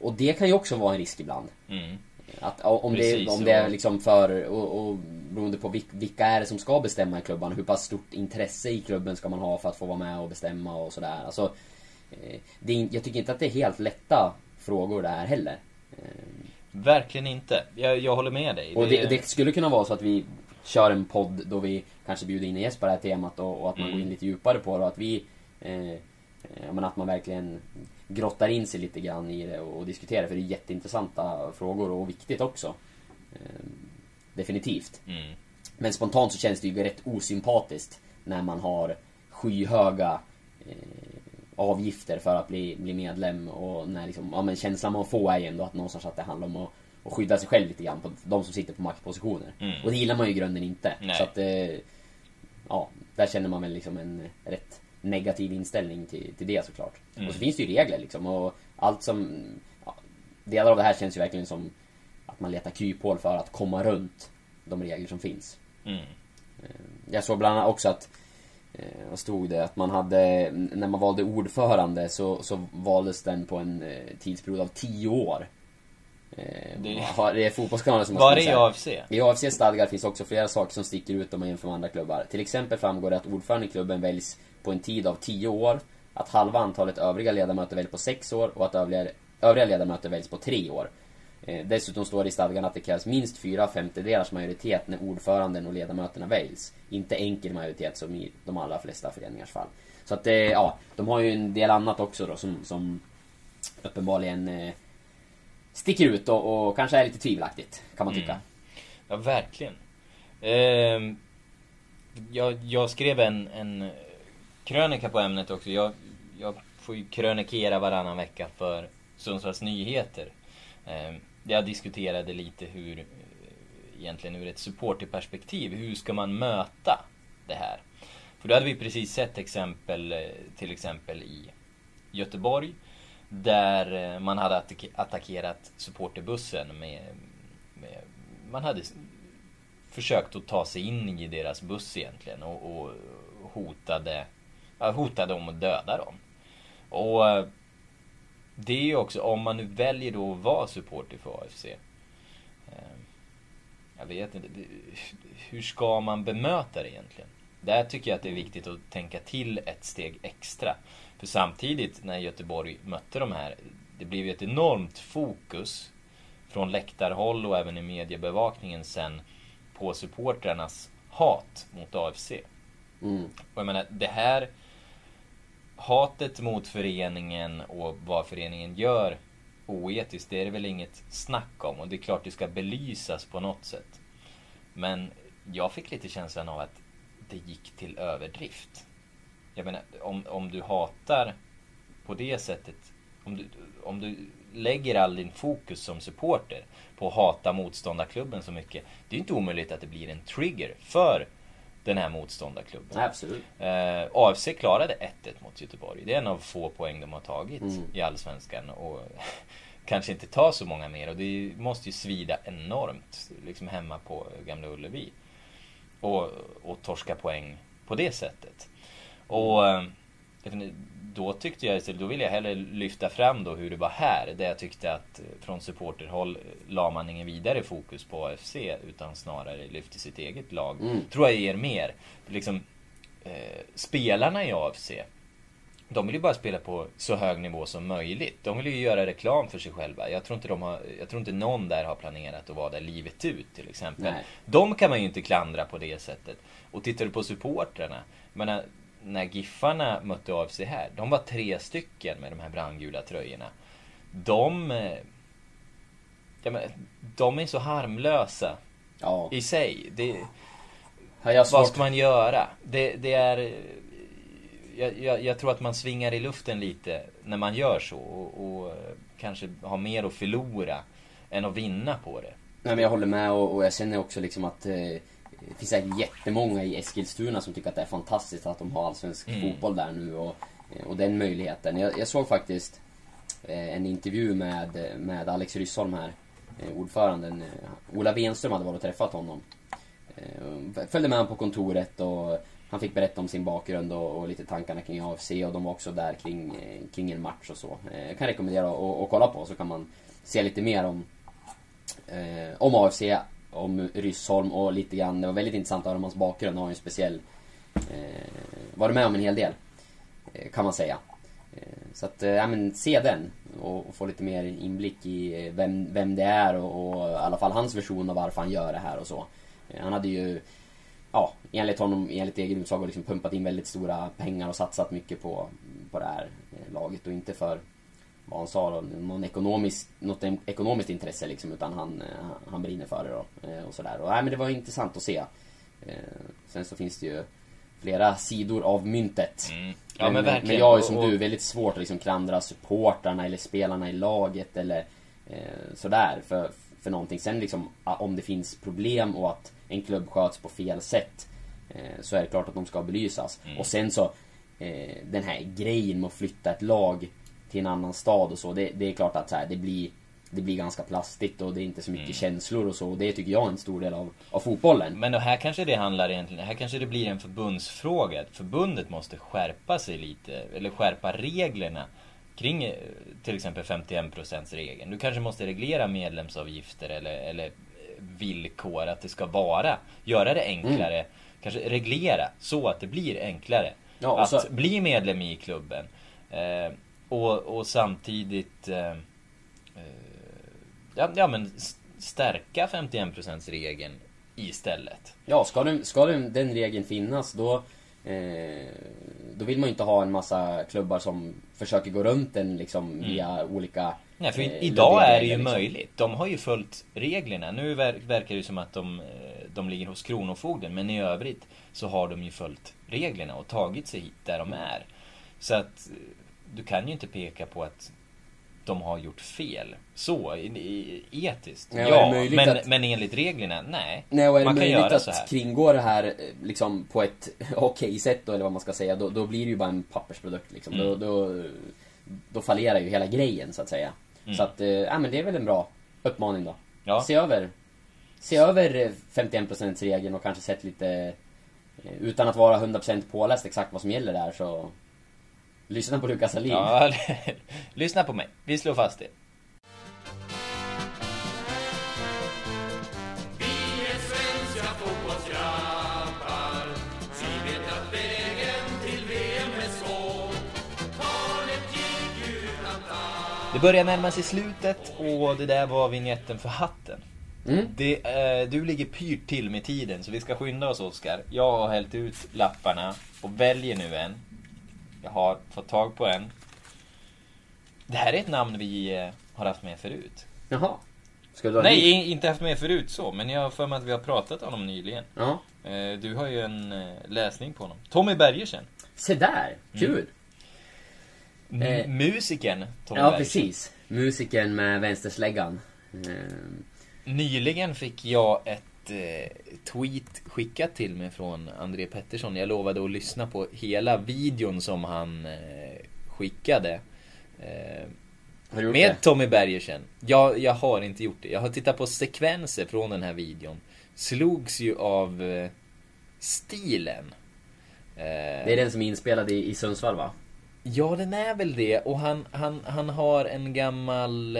och det kan ju också vara en risk ibland. Mm. Att om det, Precis, om det är liksom för, och, och beroende på vilk- vilka är det som ska bestämma i klubban, hur pass stort intresse i klubben ska man ha för att få vara med och bestämma och sådär. Alltså, eh, det är, jag tycker inte att det är helt lätta frågor det här heller. Ehm, Verkligen inte. Jag, jag håller med dig. och det, det skulle kunna vara så att vi kör en podd då vi kanske bjuder in en gäst på det här temat och, och att man Mm. går in lite djupare på det och att vi eh, eh, menar att man verkligen grottar in sig lite grann i det och, och diskuterar för det är jätteintressanta frågor och viktigt också. Eh, definitivt. Mm. Men spontant så känns det ju rätt osympatiskt när man har skyhöga eh, avgifter för att bli, bli medlem och när liksom, ja men känslan man får är ju ändå att någonstans att det handlar om att, att skydda sig själv lite grann på de som sitter på maktpositioner. Mm. Och det gillar man ju i grunden inte. Nej. Så att, eh, ja, där känner man väl liksom en rätt negativ inställning till, till det såklart. Mm. Och så finns det ju regler liksom och allt som, ja, delar av det här känns ju verkligen som att man letar kryphål för att komma runt de regler som finns. Mm. Jag såg bland annat också att eh, vad stod det? Att man hade, när man valde ordförande så, så valdes den på en eh, tidsperiod av 10 år. Eh, Det- det är fotbollskanalen som har Var det i. AFC? I AFCs stadgar finns också flera saker som sticker ut om man jämför med andra klubbar. Till exempel framgår det att ordförande i klubben väljs på en tid av 10 år, att halva antalet övriga ledamöter väljs på 6 år och att övriga, övriga ledamöter väljs på 3 år. Eh, dessutom står det i stadgan att det krävs minst fyra femtedelars majoritet när ordföranden och ledamöterna väljs. Inte enkel majoritet som i de allra flesta föreningars fall. Så att, eh, ja, de har ju en del annat också då som, som uppenbarligen eh, sticker ut och, och kanske är lite tvivelaktigt, kan man tycka. Mm. Ja, verkligen. Eh, jag, jag skrev en, en krönika på ämnet också. Jag, jag får ju krönikera varannan vecka för Sundsvalls Nyheter. Eh, jag diskuterade lite hur, eh, egentligen ur ett supporterperspektiv, hur ska man möta det här? För då hade vi precis sett exempel, eh, till exempel i Göteborg. Där eh, man hade attackerat supporterbussen med, med man hade försökt att ta sig in i deras buss egentligen och, och hotade, ja, hotade om att döda dem. Och det är ju också, om man nu väljer då att vara supporter för AFC. eh, Jag vet inte, hur ska man bemöta det egentligen? Där tycker jag att det är viktigt att tänka till ett steg extra. För samtidigt när Göteborg mötte de här, det blev ju ett enormt fokus från läktarhåll och även i mediebevakningen sen på supportrarnas hat mot AFC. Mm. Och jag menar, det här hatet mot föreningen och vad föreningen gör oetiskt, det är det väl inget snack om. Och det är klart det ska belysas på något sätt. Men jag fick lite känslan av att det gick till överdrift. Jag menar, om, om du hatar på det sättet, om du, om du lägger all din fokus som supporter på att hata motståndarklubben så mycket. Det är inte omöjligt att det blir en trigger för den här motståndarklubben. Absolut. Eh, AFC klarade 1-1 mot Göteborg. Det är en av få poäng de har tagit Mm. i Allsvenskan. Och (laughs) kanske inte ta så många mer. Och det måste ju svida enormt liksom hemma på Gamla Ullevi. Och, och torska poäng på det sättet. Och då tyckte jag istället, då ville jag hellre lyfta fram då hur det var här. Där jag tyckte att eh, från supporterhåll eh, la man ingen vidare fokus på AFC utan snarare lyfte sitt eget lag. Mm. Tror jag ger mer. Liksom, eh, spelarna i AFC de vill ju bara spela på så hög nivå som möjligt. De vill ju göra reklam för sig själva. Jag tror inte, de har, jag tror inte någon där har planerat att vara där livet ut till exempel. Nej. De kan man ju inte klandra på det sättet. Och tittar du på supportrarna. Jag menar, när Giffarna mötte AFC här. De var tre stycken med de här brandgula tröjorna. De... eh, Ja, men, de är så harmlösa Ja. i sig. Det, jag vad ska man göra? Det, det är... Jag, jag, jag tror att man svingar i luften lite när man gör så och, och eh, kanske har mer att förlora än att vinna på det. Nej men jag håller med och, och jag känner också liksom att eh, det finns säkert jättemånga i Eskilstuna som tycker att det är fantastiskt att de har allsvensk Mm. fotboll där nu och, och den möjligheten. Jag, jag såg faktiskt eh, en intervju med, med Alex Ryssholm här, eh, ordföranden. Eh, Ola Wenström hade varit och träffat honom. Följde med honom på kontoret och han fick berätta om sin bakgrund och, och lite tankarna kring AFC och de var också där kring, kring en match och så. Jag kan rekommendera att att kolla på så kan man se lite mer om, eh, om AFC, om Ryssholm och lite grann, det var väldigt intressant att höra om hans bakgrund, han har ju en speciell, eh, varit med om en hel del. eh, Kan man säga. Eh, Så att, eh, ja men se den och, och få lite mer inblick i eh, vem, vem det är och, och i alla fall hans version av varför han gör det här och så. Eh, Han hade ju, ja, enligt honom, enligt egen utsago liksom pumpat in väldigt stora pengar och satsat mycket på, på det här eh, laget och inte för vad han sa då, någon ekonomisk, något ekonomiskt intresse liksom utan han, eh, han brinner för det då eh, och sådär. Och nej, men det var intressant att se. Eh, Sen så finns det ju flera sidor av myntet. Mm. Ja, men verkligen. men jag har ju som Och- du väldigt svårt att liksom klandra supportrarna eller spelarna i laget eller eh, sådär för, för någonting. Sen liksom om det finns problem och att en klubb sköts på fel sätt eh, så är det klart att de ska belysas. Mm. Och sen så eh, den här grejen med att flytta ett lag till en annan stad och så. Det, det är klart att så här, det blir det blir ganska plastigt och det är inte så mycket Mm. känslor och så. Och det tycker jag är en stor del av, av fotbollen. Men här kanske det handlar egentligen, här kanske det blir en förbundsfråga. Förbundet måste skärpa sig lite, eller skärpa reglerna kring eh, till exempel 51% regeln. Du kanske måste reglera medlemsavgifter eller, eller eh, villkor att det ska vara. Göra det enklare, kanske reglera så att det blir enklare. Ja, att så- bli medlem i klubben. Eh, och, och samtidigt eh, ja, ja men stärka 51% regeln istället. Ja, ska, den, ska den, den regeln finnas då eh, Då vill man ju inte ha en massa klubbar som försöker gå runt den liksom via olika Mm. Nej, för eh, idag är det ju liksom. möjligt. De har ju följt reglerna. Nu ver- verkar det ju som att de, eh, de ligger hos Kronofogden, men i övrigt så har de ju följt reglerna och tagit sig hit där de är. Så att eh, du kan ju inte peka på att de har gjort fel. Så, etiskt. Nej, ja, men, att- men enligt reglerna, nej. Nej, och är det Man kan möjligt så att här. kringgå det här eh, liksom på ett (laughs) okej sätt då, eller vad man ska säga, då, då blir det ju bara en pappersprodukt liksom. Mm. Då, då, då fallerar ju hela grejen så att säga. Mm. Så att, eh, ja men det är väl en bra uppmaning då. Ja. Se över Se över eh, 51% regeln och kanske sett lite eh, Utan att vara 100% påläst exakt vad som gäller där så Lyssna på Lukas Alin. Ja, (laughs) lyssna på mig. Vi slår fast det. Det börjar närma sig slutet och det där var vignetten för hatten. Mm. Det, eh, du ligger pyrt till med tiden så vi ska skynda oss Oskar. Jag har hällt ut lapparna och väljer nu en. Jag har fått tag på en. Det här är ett namn vi eh, har haft med förut. Jaha. Ska du ha Nej, ny? inte haft med förut så, men jag har för mig att vi har pratat om honom nyligen. Ja. Eh, Du har ju en eh, läsning på honom. Tommy Bergersen. Se där, kul! M- Eh, Musikern Tommy Ja, Bergersen. precis. Musiken med vänstersläggan. Nyligen fick jag ett eh, tweet skickat till mig från André Pettersson. Jag lovade att lyssna på hela videon som han eh, skickade. Eh, Har du med det? Tommy Bergersen. Jag, jag har inte gjort det. Jag har tittat på sekvenser från den här videon. Slogs ju av stilen. Det är den som är inspelad i, i Sundsvall va? Ja, den är väl det. Och han, han, han har en gammal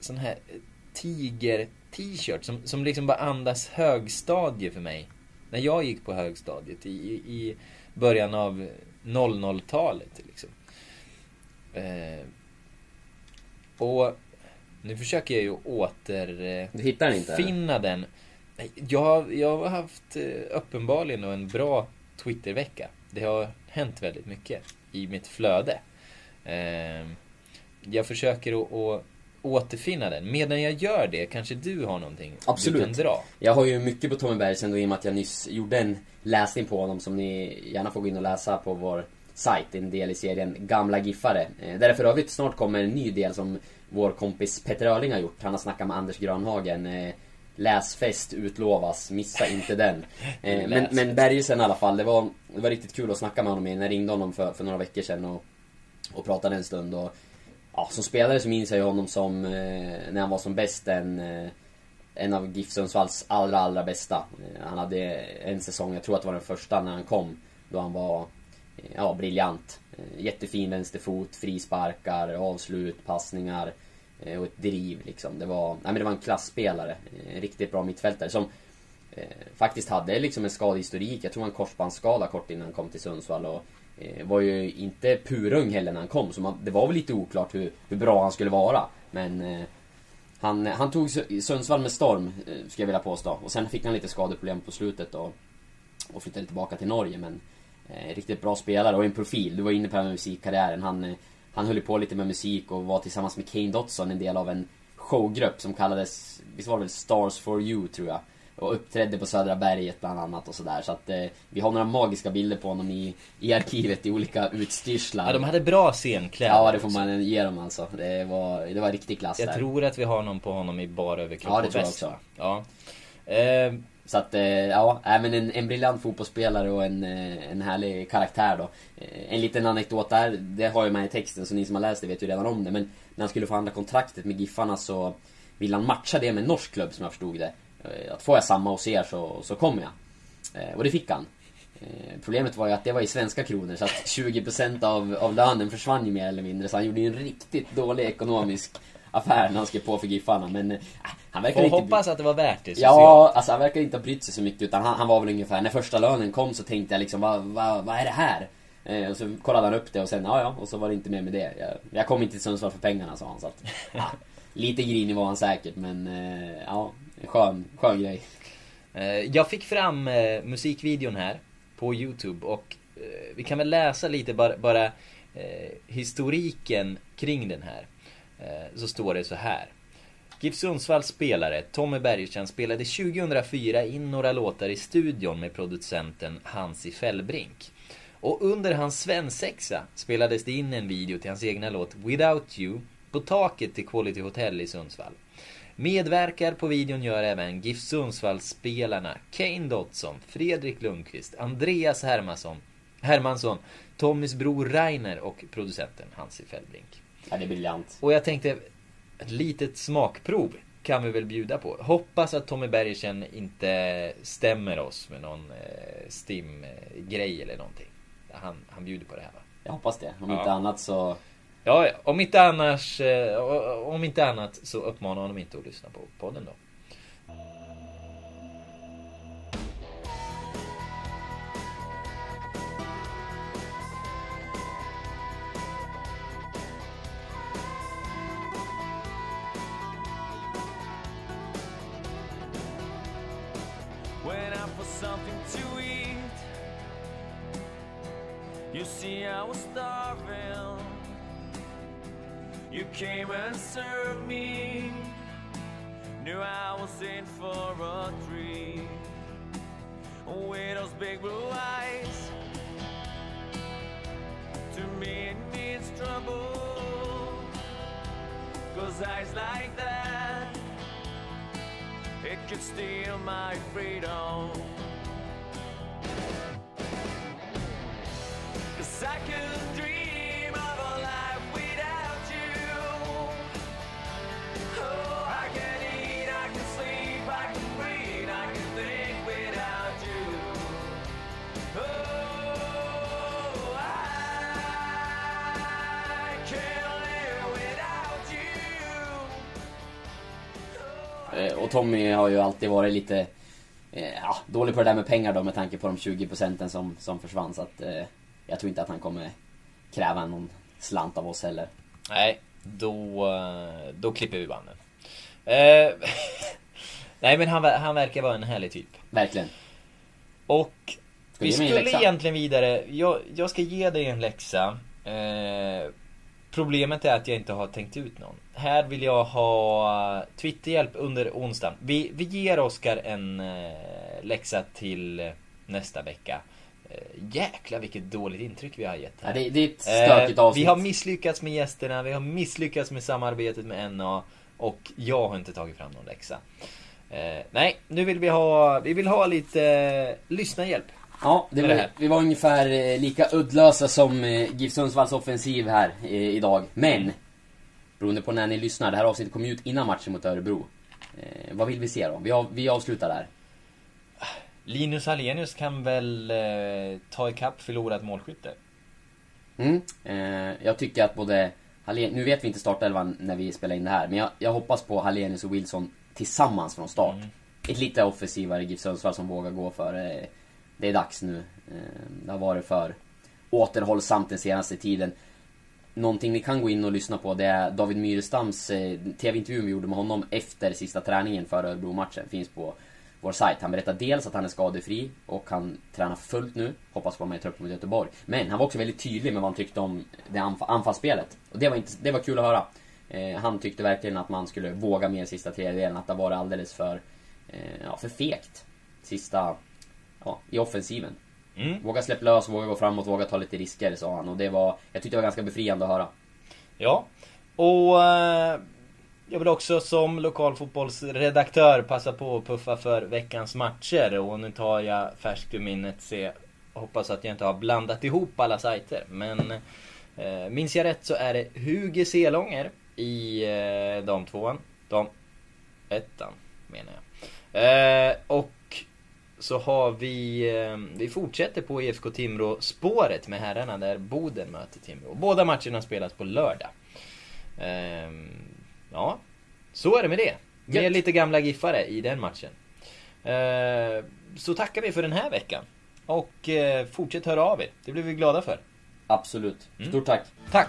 sån här eh, tiger-t-shirt som, som liksom bara andas högstadie för mig. När jag gick på högstadiet i, i, början av 00-talet liksom. Eh, och nu försöker jag ju åter... Eh, den Jag, jag har haft eh, uppenbarligen en bra Twittervecka. Det har hänt väldigt mycket i mitt flöde. Eh, Jag försöker att återfinna den. Medan jag gör det, kanske du har någonting Absolut. du kan dra? Jag har ju mycket på Tommy Bergsen då i och med att jag nyss gjorde en läsning på honom som ni gärna får gå in och läsa på vår sajt. En del i serien Gamla Giffare. Eh, Där det för övrigt snart kommer en ny del som vår kompis Petter Öhrling har gjort. Han har snackat med Anders Grönhagen. Eh, Läsfest utlovas, missa inte den. (laughs) Eh, Men, men Bergesen i alla fall, det var, det var riktigt kul att snacka med honom. Jag ringde honom för, för några veckor sedan och, och pratade en stund. Och, ja, som spelare så minns jag ju honom som, eh, när han var som bäst, en, eh, en av GIF Sundsvalls allra, allra bästa. Eh, Han hade en säsong, jag tror att det var den första när han kom, då han var eh, ja, briljant. Eh, Jättefin vänsterfot, frisparkar, avslut, passningar eh, och ett driv liksom. Det var, nej men det var en klassspelare. Eh, En riktigt bra mittfältare som Eh, faktiskt hade liksom en skadehistorik. Jag tror han korsbandsskada kort innan han kom till Sundsvall och eh, var ju inte purung heller när han kom. Så man, det var väl lite oklart hur, hur bra han skulle vara. Men eh, han, han tog Sundsvall med storm, eh, skulle jag vilja påstå. Och sen fick han lite skadeproblem på slutet och, och flyttade tillbaka till Norge. Men eh, riktigt bra spelare och en profil. Du var inne på det här med musikkarriären. Han, eh, han höll ju på lite med musik och var tillsammans med Kane Dotson en del av en showgrupp som kallades, visst var det väl Stars for You tror jag. Och uppträdde på Södra berget bland annat och sådär. Så att eh, vi har några magiska bilder på honom i, i arkivet i olika utstyrslar. Ja, de hade bra scenkläder. Ja, det får man ge dem alltså. Det var, det var riktig klass Jag där. tror att vi har någon på honom i bara överkropp Ja, det tror jag också. Ja. Eh, Så att, eh, ja, nej, men en, en briljant fotbollsspelare och en, eh, en härlig karaktär då. Eh, En liten anekdot där, det har jag med i texten så ni som har läst det vet ju redan om det. Men när han skulle förhandla kontraktet med Giffarna så ville han matcha det med en norsk klubb som jag förstod det. Eh, Att får jag samma hos er så, så kommer jag. Eh, Och det fick han. Eh, Problemet var ju att det var i svenska kronor så att (laughs) 20% av, av lönen försvann ju mer eller mindre. Så han gjorde ju en riktigt dålig ekonomisk affär när han skrev på för Giffarna. Men eh, han verkar inte... hoppas att det var värt det Ja, alltså han verkar inte ha brytt sig så mycket utan han, han var väl ungefär, när första lönen kom så tänkte jag liksom vad, vad, vad är det här? Eh, och så kollade han upp det och sen, ja ja, och så var det inte mer med det. Jag, jag kom inte till Sundsvall för pengarna sa han så att, (laughs) ja, Lite grinig var han säkert men, eh, ja, skön, skön grej. Eh, jag fick fram eh, musikvideon här på Youtube och eh, vi kan väl läsa lite bara, bara historiken kring den här. Så står det så här. GIF Sundsvalls spelare Tommy Bergstrand spelade 2004 in några låtar i studion med producenten Hansi Fellbrink. Och under hans svensexa spelades det in en video till hans egna låt Without You på taket till Quality Hotel i Sundsvall. Medverkar på videon gör även GIF Sundsvall-spelarna Kane Dotson, Fredrik Lundqvist, Andreas Hermansson, Hermansson, Tommys bror Rainer och producenten Hansi Fellbrink. Ja, det är briljant. Och jag tänkte, ett litet smakprov kan vi väl bjuda på. Hoppas att Tommy Bergersen inte stämmer oss med någon eh, STIM-grej eller någonting. Han, han bjuder på det här va? Jag hoppas det. Om Ja. inte annat så... Ja, om inte annars, eh, om inte annat så uppmanar honom inte att lyssna på podden då. Something to eat. You see, I was starving. Came and served me. Knew I was in for a dream. With those big blue eyes. To me, it means trouble. Cause eyes like that it could steal my freedom. Cause I could dream Och Tommy har ju alltid varit lite eh, ja, dålig på det där med pengar då med tanke på de 20 procenten som, som försvann. Så att eh, jag tror inte att han kommer kräva någon slant av oss heller. Nej, då, eh, då klipper vi banden. Eh, (laughs) Nej men han, han verkar vara en härlig typ. Verkligen. Och vi skulle egentligen vidare. Jag, jag ska ge dig en läxa. Eh, problemet är att jag inte har tänkt ut någon. Här vill jag ha Twitterhjälp under onsdagen. Vi, vi ger Oskar en eh, läxa till nästa vecka. Eh, jäklar vilket dåligt intryck vi har gett här. Ja, det, det är ett stökigt Eh, avsnitt. Vi har misslyckats med gästerna, vi har misslyckats med samarbetet med NA och jag har inte tagit fram någon läxa. Eh, nej, nu vill vi ha, vi vill ha lite eh, lyssnarhjälp. Ja, det var, det här. vi var ungefär eh, lika uddlösa som eh, GIF Sundsvalls offensiv här eh, idag. Men, beroende på när ni lyssnar, det här avsnittet kom ju ut innan matchen mot Örebro. Eh, vad vill vi se då? Vi, av, vi avslutar där. Linus Hallenius kan väl eh, ta ikapp förlorat målskytte? Mm. Eh, jag tycker att både Hallén, nu vet vi inte startelvan när vi spelar in det här, men jag, jag hoppas på Hallenius och Wilson tillsammans från start. Ett lite offensivare GIF Sundsvall som vågar gå för det är dags nu. Ehm, det har varit för återhållsamt den senaste tiden. Någonting ni kan gå in och lyssna på det är David Myrestams eh, TV-intervju vi gjorde med honom efter sista träningen för Örebro-matchen. Finns på vår sajt. Han berättar dels att han är skadefri och han tränar fullt nu. Hoppas på att vara med i truppen mot Göteborg. Men han var också väldigt tydlig med vad han tyckte om det anf- anfallsspelet. Och det var, inte, det var kul att höra. Eh, han tyckte verkligen att man skulle våga mer sista tredjedelen. Att det var alldeles för, eh, ja, för fegt. Sista, ja, i offensiven. Mm. Våga släppa lös, våga gå framåt, våga ta lite risker sa han. Och det var, jag tyckte det var ganska befriande att höra. Ja, och eh, jag vill också som lokalfotbollsredaktör passa på att puffa för veckans matcher. Och nu tar jag färskt ur minnet, se, hoppas att jag inte har blandat ihop alla sajter. Men eh, minns jag rätt så är det Hugo Selånger i eh, damtvåan. Dam ettan menar jag. Eh, och så har vi, eh, vi fortsätter på IFK Timrå spåret med herrarna där Boden möter Timrå. Båda matcherna spelas på lördag. Ehm, ja, så är det med det. Med Gött. lite gamla giffare i den matchen. Eh, så tackar vi för den här veckan. Och eh, fortsätt höra av er. Det blir vi glada för. Absolut. Stort tack. Tack!